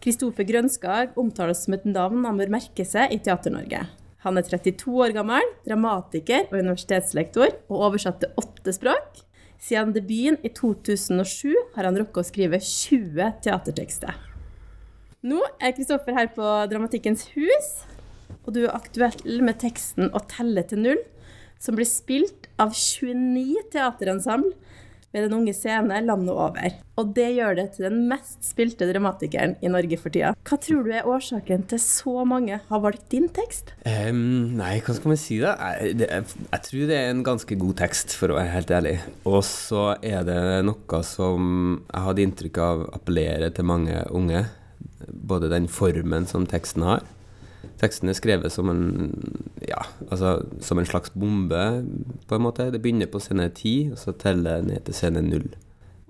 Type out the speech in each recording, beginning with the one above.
Kristoffer Grønskag omtales som et navn han bør merke seg i Teater-Norge. Han er 32 år gammel, dramatiker og universitetslektor, og oversatte åtte språk. Siden debuten i 2007 har han rukket å skrive 20 teatertekster. Nå er Kristoffer her på Dramatikkens hus, og du er aktuell med teksten 'Å telle til null', som blir spilt av 29 teaterensemble ved Den unge scene landet over. Og det gjør det til den mest spilte dramatikeren i Norge for tida. Hva tror du er årsaken til så mange har valgt din tekst? Um, nei, hva skal man si da? Jeg, jeg, jeg, tror det er en ganske god tekst, for å være helt ærlig. Og så er det noe som jeg hadde inntrykk av appellerer til mange unge. Både den formen som teksten har, Teksten er skrevet som en, ja, altså, som en slags bombe, på en måte. Det begynner på scene ti, og så teller det ned til scene null.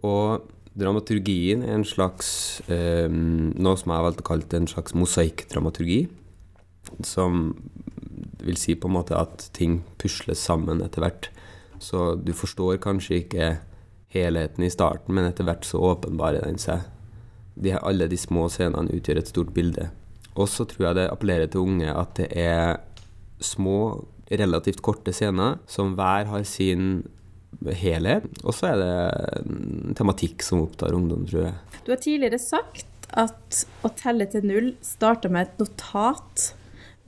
Og dramaturgien er en slags eh, Noe som jeg har valgt å kalle en slags mosaikkdramaturgi. Som vil si på en måte at ting pusles sammen etter hvert. Så du forstår kanskje ikke helheten i starten, men etter hvert så åpenbarer den seg. De, alle de små scenene utgjør et stort bilde. Og så tror jeg det appellerer til unge at det er små, relativt korte scener som hver har sin helhet. Og så er det tematikk som opptar ungdom, tror jeg. Du har tidligere sagt at å telle til null starta med et notat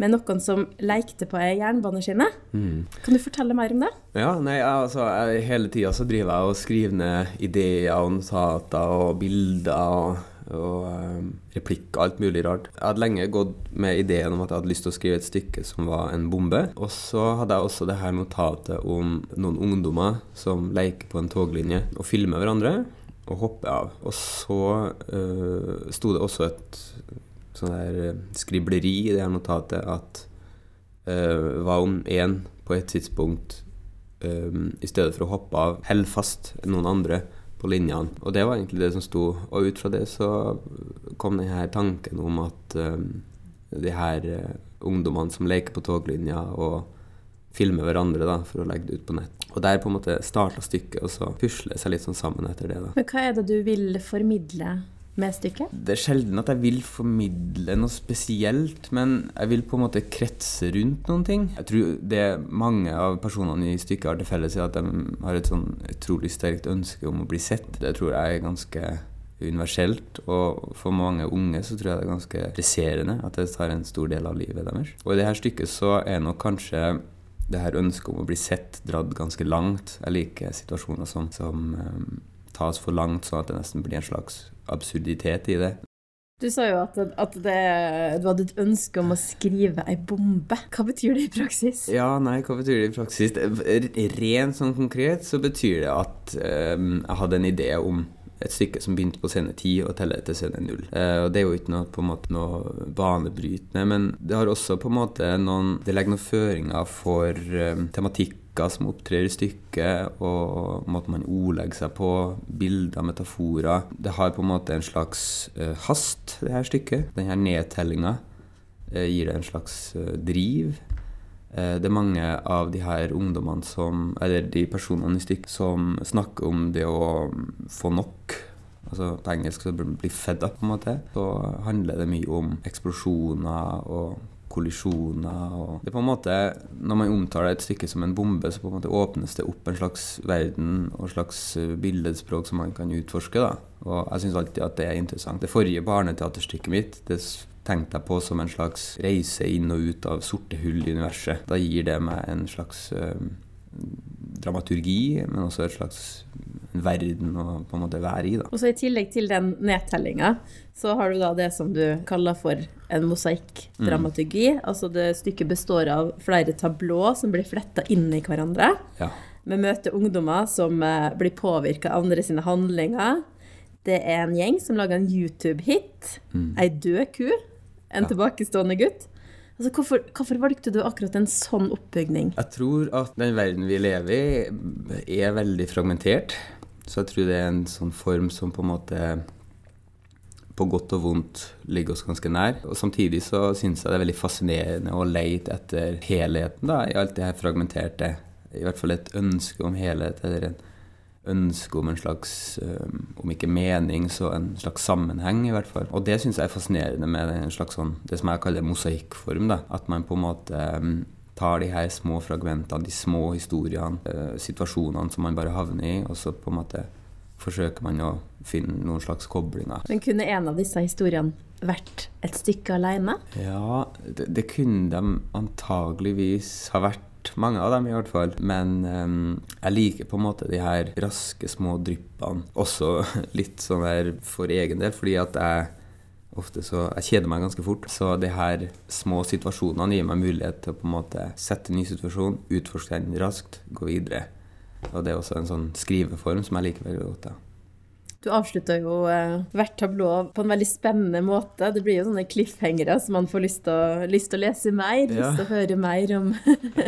med noen som lekte på ei jernbaneskinne. Mm. Kan du fortelle mer om det? Ja, nei, altså, jeg, Hele tida så driver jeg og skriver ned ideer og notater og bilder. og og um, replikk og alt mulig rart. Jeg hadde lenge gått med ideen om at jeg hadde lyst til å skrive et stykke som var en bombe. Og så hadde jeg også det her notatet om noen ungdommer som leker på en toglinje og filmer hverandre og hopper av. Og så uh, sto det også et sånn der uh, skribleri i det her notatet at uh, hva om én på et tidspunkt um, i stedet for å hoppe av, holder fast noen andre på linjene. Og det var egentlig det som sto. Og ut fra det så kom denne tanken om at um, de her uh, ungdommene som leker på toglinja og filmer hverandre da, for å legge det ut på nett. Og der på en måte starta stykket, og så pusler det seg litt sånn sammen etter det. da. Men hva er det du vil formidle med stykket? Det er sjelden at jeg vil formidle noe spesielt, men jeg vil på en måte kretse rundt noen ting. Jeg tror det mange av personene i stykket har til felles, er at de har et sånn utrolig sterkt ønske om å bli sett. Det tror jeg er ganske universelt, og for mange unge så tror jeg det er ganske presserende at det tar en stor del av livet deres. Og i det her stykket så er nok kanskje det her ønsket om å bli sett dratt ganske langt. Jeg liker situasjoner som, som um, tas for langt, sånn at det nesten blir en slags absurditet i det. Du sa jo at, at det, du hadde et ønske om å skrive ei bombe. Hva betyr det i praksis? Ja, nei, hva betyr det i praksis? Rent sånn konkret så betyr det at um, jeg hadde en idé om et stykke som begynte på scene 10 og teller til scene 0. Uh, og Det er jo ikke noe, på en måte noe banebrytende, men det har også på en måte noen Det legger noen føringer for um, tematikk som opptrer i stykket, og måten man ordlegger seg på, bilder, metaforer. Det har på en måte en slags uh, hast, det her stykket. Denne nedtellinga uh, gir det en slags uh, driv. det er mange av de her ungdommene som, eller de personene i stykket som snakker om det å mm, få nok. Altså På engelsk så blir 'fed up', på en måte. Så handler det mye om eksplosjoner og kollisjoner og Det er på en måte Når man omtaler et stykke som en bombe, så på en måte åpnes det opp en slags verden og et slags eh, billedspråk som man kan utforske. da. Og jeg syns alltid at det er interessant. Det forrige barneteaterstykket mitt det tenkte jeg på som en slags reise inn og ut av sorte hull i universet. Da gir det meg en slags øh, dramaturgi, men også et slags verden å på en måte være i. Da. Og så I tillegg til den nedtellinga, så har du da det som du kaller for en mosaikkdramaturgi. Mm. Altså det stykket består av flere tablå som blir fletta inn i hverandre. Ja. Vi møter ungdommer som eh, blir påvirka av andre sine handlinger. Det er en gjeng som lager en YouTube-hit. Mm. Ei død ku. En ja. tilbakestående gutt. Altså, hvorfor, hvorfor, valgte du akkurat en sånn oppbygning? Jeg tror at den verden vi lever i, er veldig fragmentert. Så jeg tror det er en sånn form som på en måte på godt og vondt ligger oss ganske nær. Og Samtidig så syns jeg det er veldig fascinerende å leite etter helheten da, i alt det her fragmenterte. I hvert fall et ønske om helhet, eller en ønske om en slags, om ikke mening, så en slags sammenheng, i hvert fall. Og det syns jeg er fascinerende med en slags sånn, det som jeg kaller mosaikkform. da, At man på en måte tar de her små fragmentene, de små historiene, situasjonene som man bare havner i, og så på en måte forsøker man å finne noen slags koblinger. Men kunne en av disse historiene vært et stykke alene? Ja, det, det kunne de antageligvis ha vært. Mange av dem, i hvert fall. Men um, jeg liker på en måte de her raske, små dryppene. Også litt sånn der for egen del, fordi at jeg ofte så Jeg kjeder meg ganske fort. Så de her små situasjonene gir meg mulighet til å på en måte sette en ny situasjon, utforske den raskt, gå videre. Og det er også en sånn skriveform som jeg liker veldig godt. Ja. Du avslutta jo eh, hvert tablå på en veldig spennende måte. Det blir jo sånne cliffhangere så man får lyst til å, lyst til å lese mer, ja. lyst til å høre mer om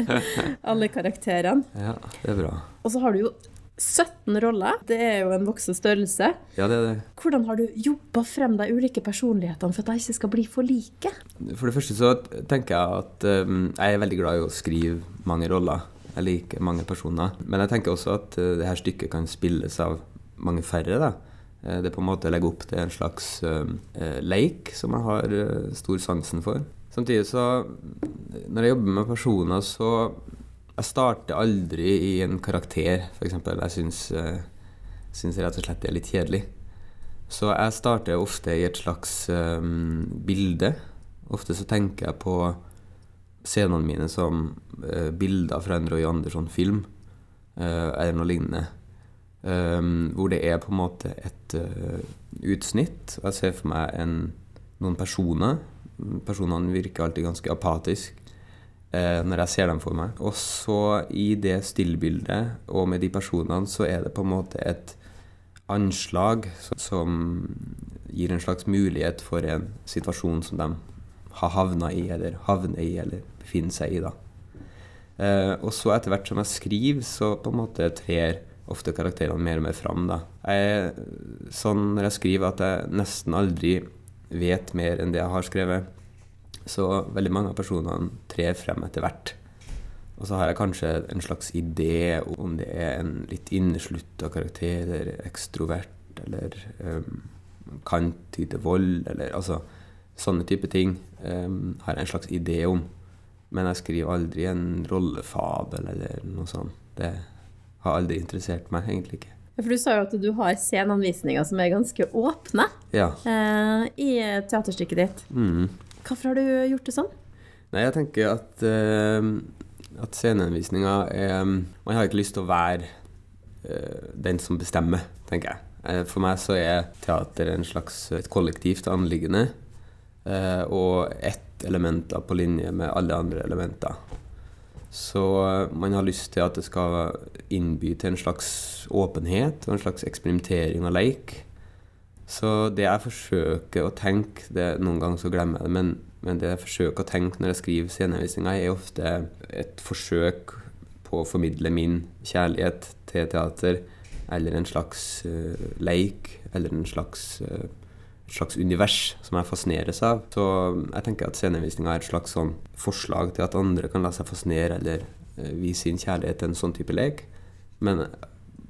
alle karakterene. Ja, det er bra. Og så har du jo 17 roller. Det er jo en voksen størrelse. Ja, det er det. Hvordan har du jobba frem de ulike personlighetene for at de ikke skal bli for like? For det første så tenker jeg at um, jeg er veldig glad i å skrive mange roller. Jeg liker mange personer. Men jeg tenker også at uh, det her stykket kan spilles av mange færre. da. Uh, det på en måte legger opp til en slags uh, leik som jeg har stor sansen for. Samtidig så, når jeg jobber med personer, så Jeg starter aldri i en karakter, f.eks. Jeg syns, syns rett og slett det er litt kjedelig. Så jeg starter ofte i et slags um, bilde. Ofte så tenker jeg på scenene mine som uh, bilder fra en Roy Andersson-film uh, eller noe lignende. Um, hvor det er på en måte et uh, utsnitt. Jeg ser for meg en, noen personer. Personene virker alltid ganske apatiske når jeg ser dem for meg. Og så i det stillbildet og med de personene så er det på en måte et anslag som gir en slags mulighet for en situasjon som de har havna i, eller havner i, eller befinner seg i. da. Eh, og så etter hvert som jeg skriver, så på en måte trer ofte karakterene mer og mer fram. da. Jeg er sånn når jeg skriver at jeg nesten aldri vet mer enn det jeg har skrevet. Så veldig mange av personene trer frem etter hvert. Og så har jeg kanskje en slags idé om det er en litt inneslutta karakter, eller ekstrovert, eller um, kan tyde vold, eller altså Sånne type ting um, har jeg en slags idé om. Men jeg skriver aldri en rollefabel eller noe sånt. Det har aldri interessert meg, egentlig ikke. For Du sa jo at du har sceneanvisninger som er ganske åpne ja. eh, i teaterstykket ditt. Mm. Hvorfor har du gjort det sånn? Nei, jeg tenker at, uh, at sceneanvisninga er Man har ikke lyst til å være uh, den som bestemmer, tenker jeg. Uh, for meg så er teater en slags et kollektivt anliggende. og ett element på linje med alle andre elementer. Så eh, man har lyst til at det skal innby til en slags åpenhet og en slags eksperimentering og leik. Så det jeg forsøker å tenke det, Noen ganger så glemmer jeg det, men, men det jeg forsøker å tenke når jeg skriver scenevisninger, er ofte et forsøk på å formidle min kjærlighet til teater, eller en slags uh, leik, eller en slags uh, slags univers som jeg fascineres av. Så jeg tenker at scenevisninga er et slags sånn forslag til at andre kan la seg fascinere eller uh, vise sin kjærlighet til en sånn type lek. Men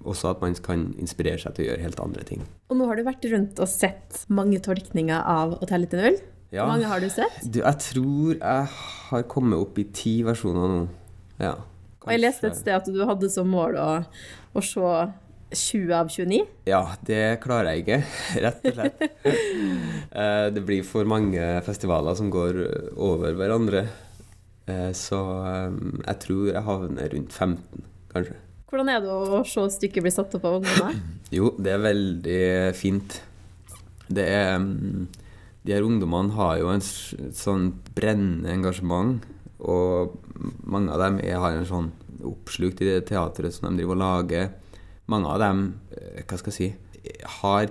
også at man kan inspirere seg til å gjøre helt andre ting. Og nå har du vært rundt og sett mange tolkninger av 'Å telle til null'. Ja. Hvor mange har du sett? Du, jeg tror jeg har kommet opp i ti versjoner nå. Ja. Og jeg leste et sted at du hadde som mål å, å se 20 av 29? Ja, det klarer jeg ikke, rett og slett. Eh, det blir for mange festivaler som går over hverandre. Eh, så eh, jeg tror jeg havner rundt 15, kanskje. Hvordan er det å se stykket bli satt opp av ungdommer? Jo, det er veldig fint. Det er mm, De her ungdommene har jo en sånn brennende engasjement, og mange av dem er, har en sånn oppslukt i det teatret som de driver og lager mange av dem eh, hva skal jeg si, har,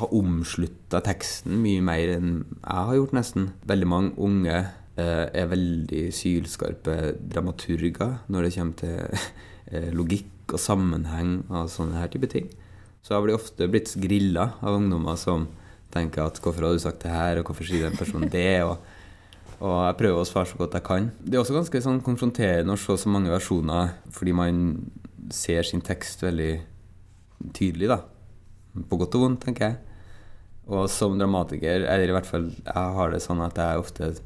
har omslutta teksten mye mer enn jeg har gjort, nesten. Veldig mange unge eh, er veldig sylskarpe dramaturger når det kommer til logikk og sammenheng og sånne her type ting. Så jeg blir ofte blitt grilla av ungdommer som tenker at 'hvorfor har du sagt det her', og 'hvorfor sier den personen det'? og og jeg prøver å svare så godt jeg kan. Det er også ganske sånn konfronterende å se så mange versjoner, fordi man ser sin tekst veldig tydelig, da. På godt og vondt, tenker jeg. Og som dramatiker, eller i hvert fall jeg har det sånn at jeg ofte eh,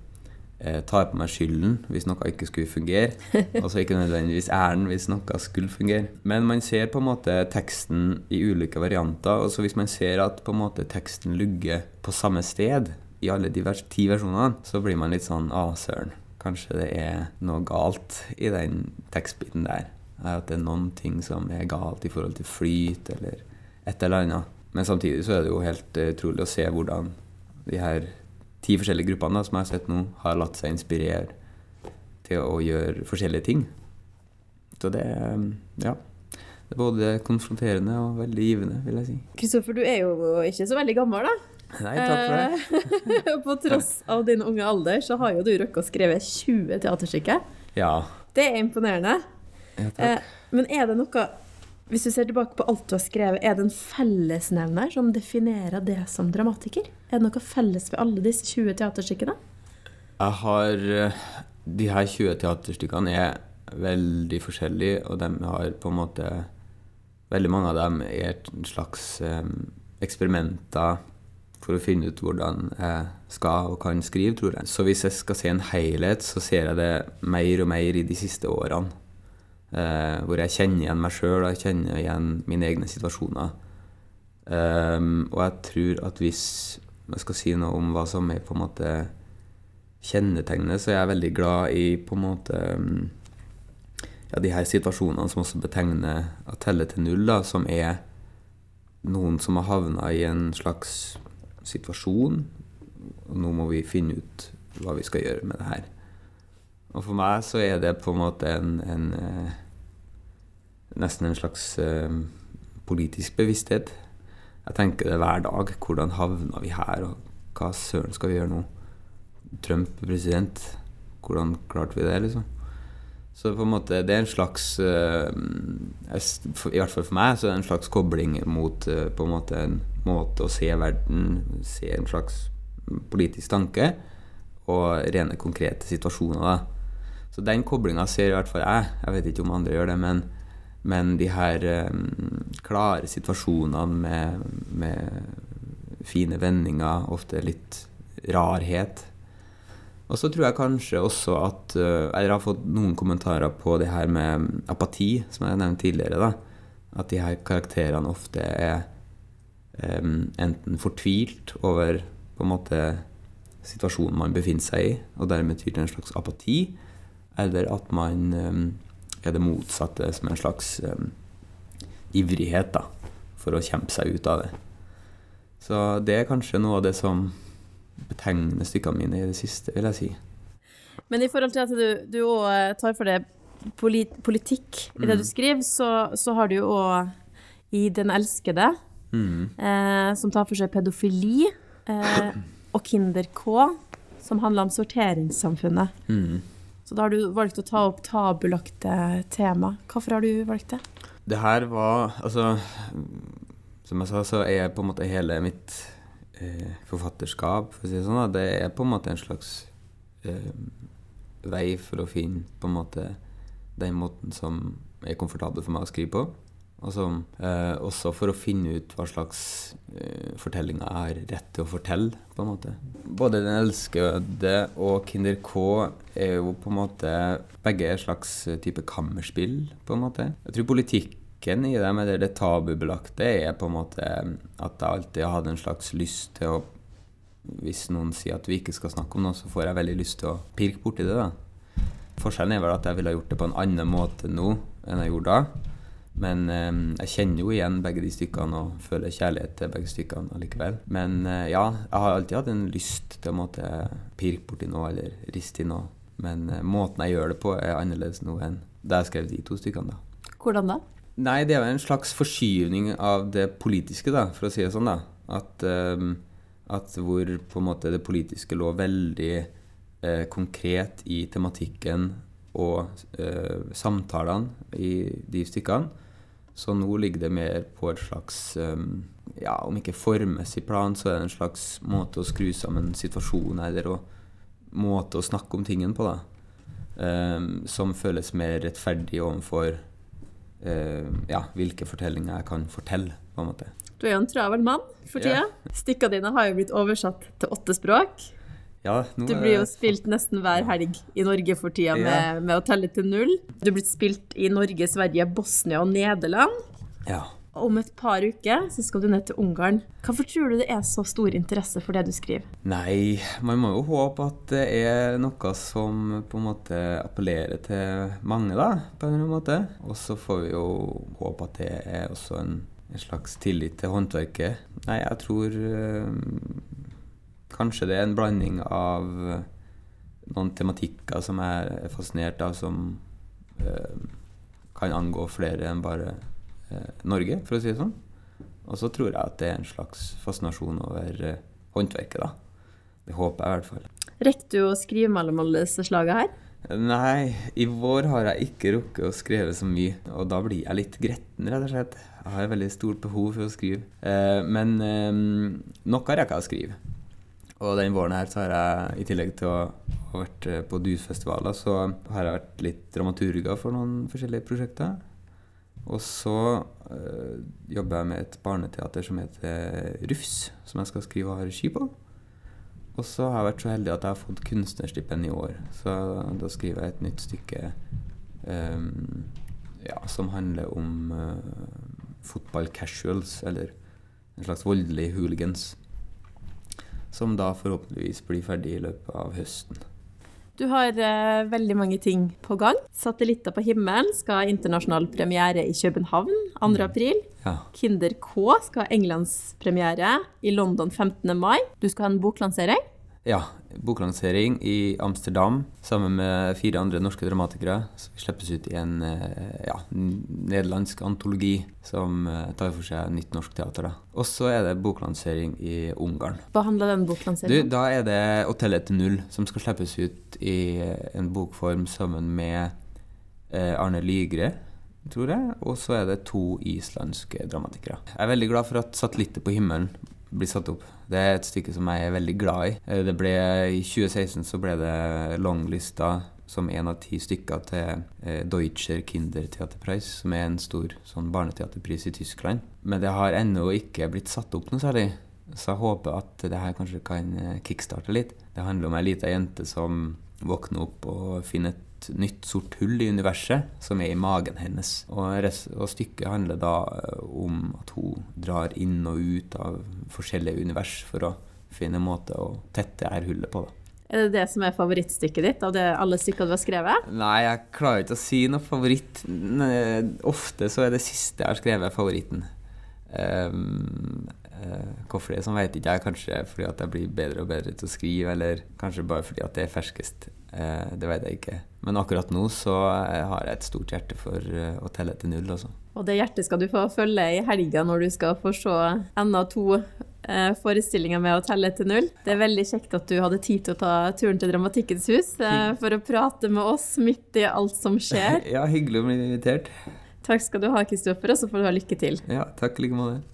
tar på meg skylden hvis noe ikke skulle fungere. Og så ikke nødvendigvis æren hvis noe skulle fungere. Men man ser på en måte teksten i ulike varianter. Og så hvis man ser at på en måte teksten lugger på samme sted i alle de ti versjonene, så blir man litt sånn ah, søren. Kanskje det er noe galt i den tekstbiten der. At det er noen ting som er galt i forhold til flyt eller et eller annet. Men samtidig så er det jo helt uh, utrolig å se hvordan de her ti forskjellige gruppene som jeg har sett nå, har latt seg inspirere til å gjøre forskjellige ting. Så det um, ja. Det er både konfronterende og veldig givende, vil jeg si. Kristoffer, du er jo ikke så veldig gammel, da. Nei, takk for det. Eh, på tross av din unge alder, så har jo du rukket å skrive 20 teaterstykker. Ja. Det er imponerende. ja takk. Eh, men er det noe Hvis du ser tilbake på alt du har skrevet, er det en fellesnevner som definerer det som dramatiker? Er det noe felles ved alle disse 20 teaterstykkene? Jeg har eh, De her 20 teaterstykkene er veldig forskjellige, og de har på en måte Veldig mange av dem er et slags eh, eksperimenter for å finne ut hvordan jeg skal og kan skrive, tror jeg. Så hvis jeg skal se en helhet, så ser jeg det mer og mer i de siste årene. Eh, hvor jeg kjenner igjen meg sjøl og jeg kjenner igjen mine egne situasjoner. Um, og jeg tror at hvis jeg skal si noe om hva som er på en måte kjennetegnet, så er jeg veldig glad i på en måte um, ja, de her situasjonene som også betegner å telle til null, da, som er noen som har havna i en slags situasjon, og nå må vi finne ut hva vi skal gjøre med det her. Og for meg så er det på en måte en, en eh, Nesten en slags eh, politisk bevissthet. Jeg tenker det hver dag. Hvordan havna vi her, og hva søren skal vi gjøre nå? Trump president. Hvordan klarte vi det, liksom? Så på en måte, det er en slags eh, I hvert fall for meg så er det en slags kobling mot eh, på en måte en måte å se verden Se en slags politisk tanke og rene, konkrete situasjoner. da. Så den koblinga ser i hvert fall jeg. Jeg vet ikke om andre gjør det, men, men de her eh, klare situasjonene med, med fine vendinger, ofte litt rarhet, og så tror jeg kanskje også at eller Jeg har fått noen kommentarer på det her med apati, som jeg nevnte tidligere. da, At de her karakterene ofte er em, enten fortvilt over på en måte situasjonen man befinner seg i, og dermed tyr til en slags apati, eller at man em, er det motsatte, som en slags um, ivrighet da, for å kjempe seg ut av det. Så det er kanskje noe av det som betegner stykkene mine i det siste, vil jeg si. Men i forhold til at du, du også tar for deg polit, politikk i det du skriver, så, så har du jo òg i Den elskede, Mm. eh, som tar for seg pedofili, eh, og Kinder K, som handler om sorteringssamfunnet. Mm. Så da har du valgt å ta opp tabulagte tema. Hvorfor har du valgt det? Det her var Altså, som jeg sa, så er på en måte hele mitt eh, forfatterskap, for å si det sånn, det er på en måte en slags eh, vei for å finne på en måte den måten som er komfortabel for meg å skrive på. Som, eh, også for å finne ut hva slags eh, fortellinger jeg har rett til å fortelle, på en måte. Både Den elskede og Kinder K er jo på en måte begge en slags type kammerspill, på en måte. Jeg tror politikken i dem, eller det tabubelagte, er på en måte at jeg alltid har hatt en slags lyst til å Hvis noen sier at vi ikke skal snakke om noe, så får jeg veldig lyst til å pirke borti det, da. Forskjellen er vel at jeg ville gjort det på en annen måte nå enn jeg gjorde da. Men eh, jeg kjenner jo igjen begge de stykkene og føler kjærlighet til begge stykkene allikevel. Men eh, ja, jeg har alltid hatt en lyst til å måtte pirke borti noe eller riste i noe. Men eh, måten jeg gjør det på, er annerledes nå enn da jeg skrev de to stykkene. da. Hvordan da? Nei, det er jo en slags forskyvning av det politiske, da, for å si det sånn. da. At, eh, at hvor på en måte det politiske lå veldig eh, konkret i tematikken og eh, samtalene i de stykkene. Så nå ligger det mer på et slags eh, Ja, om ikke formmessig plan, så er det en slags måte å skru sammen situasjonen eller å, måte å snakke om tingen på, da. Eh, som føles mer rettferdig overfor eh, ja, hvilke fortellinger jeg kan fortelle, på en måte. Du er jo en travel mann for tida. Stykkene dine har jo blitt oversatt til åtte språk. Ja, nå Du blir jo spilt nesten hver helg i Norge for tida med, Ja. med å telle til null. Du blitt spilt i Norge, Sverige, Bosnia og Nederland. Ja. Om et par uker så skal du ned til Ungarn. Hvorfor tror du det er så stor interesse for det du skriver? Nei, man må jo håpe at det er noe som på en måte appellerer til mange, da, på en eller annen måte. Og så får vi jo håpe at det er også en, en slags tillit til håndverket. Nei, jeg tror eh, kanskje det er en blanding av noen tematikker som jeg er fascinert av, som eh, kan angå flere enn bare eh, Norge, for å si det sånn. Og så tror jeg at det er en slags fascinasjon over eh, håndverket, da. Det håper jeg i hvert fall. Rekker du å skrive mellom alle disse slagene her? Nei, i vår har jeg ikke rukket å skrive så mye, og da blir jeg litt gretten, rett og slett. Jeg har veldig stort behov for å skrive. Eh, men eh, noe rekker jeg å skrive. Og den våren her så har jeg, i tillegg til å ha vært eh, på DUS-festivaler, så har jeg vært litt dramaturger for noen forskjellige prosjekter. Og så øh, jobber jeg med et barneteater som heter Rufs, som jeg skal skrive og ha regi på. Og så har jeg vært så heldig at jeg har fått kunstnerstipend i år. Så da skriver jeg et nytt stykke øh, ja, som handler om øh, fotball casuals, eller en slags voldelig hooligans. Som da forhåpentligvis blir ferdig i løpet av høsten. Du har eh, veldig mange ting på gang. 'Satellitter på himmelen' skal ha internasjonal premiere i København 2. april. Ja. Kinder K skal ha englandspremiere i London 15. mai. Du skal ha en boklansering. Ja. Boklansering i Amsterdam sammen med fire andre norske dramatikere. Så vi slippes ut i en eh, ja, nederlandsk antologi som eh, tar for seg nytt norsk teater. Og så er det boklansering i Ungarn. Hva handler den boklanseringen om? da er det 'Hotellet til null', som skal slippes ut i eh, en bokform sammen med Arne Lygre, tror jeg. Og så er det to islandske dramatikere. Jeg er veldig glad for at 'Satellitter på himmelen' blir satt opp. Det er et stykke som jeg er veldig glad i. Eh, Det ble, I 2016 så ble det longlista som én av ti stykker til eh, Deutscher Kindertheaterpreis, som er en stor sånn barneteaterpris i Tyskland. Men det har ennå ikke blitt satt opp noe særlig. Så jeg håper at det her kanskje kan eh, kickstarte litt. Det handler om ei lita jente som våkner opp og finner et nytt sort hull i universet, som er i magen hennes. Og, og stykket handler da eh, om at hun drar inn og ut av forskjellige univers for å finne en måte å tette her hullet på. da. Er det det som er favorittstykket ditt av det, alle stykkene du har skrevet? Nei, jeg klarer ikke å si noe favoritt. Ofte så er det siste jeg har skrevet, favoritten. Eh, hvorfor det, sånn vet ikke jeg. Kanskje fordi at jeg blir bedre og bedre til å skrive, eller kanskje bare fordi at det er ferskest. Eh, det vet jeg ikke. Men akkurat nå så eh, har jeg et stort hjerte for eh, å telle til null, altså. Og det hjertet skal du få følge i helga når du skal få se enda to eh, forestillinger med å telle til null. Det er veldig kjekt at du hadde tid til å ta turen til Dramatikkens hus eh, for å prate med oss midt i alt som skjer. Ja, hyggelig å bli invitert. Takk skal du ha, Kristoffer, og så får du ha lykke til. Ja, takk i like måte.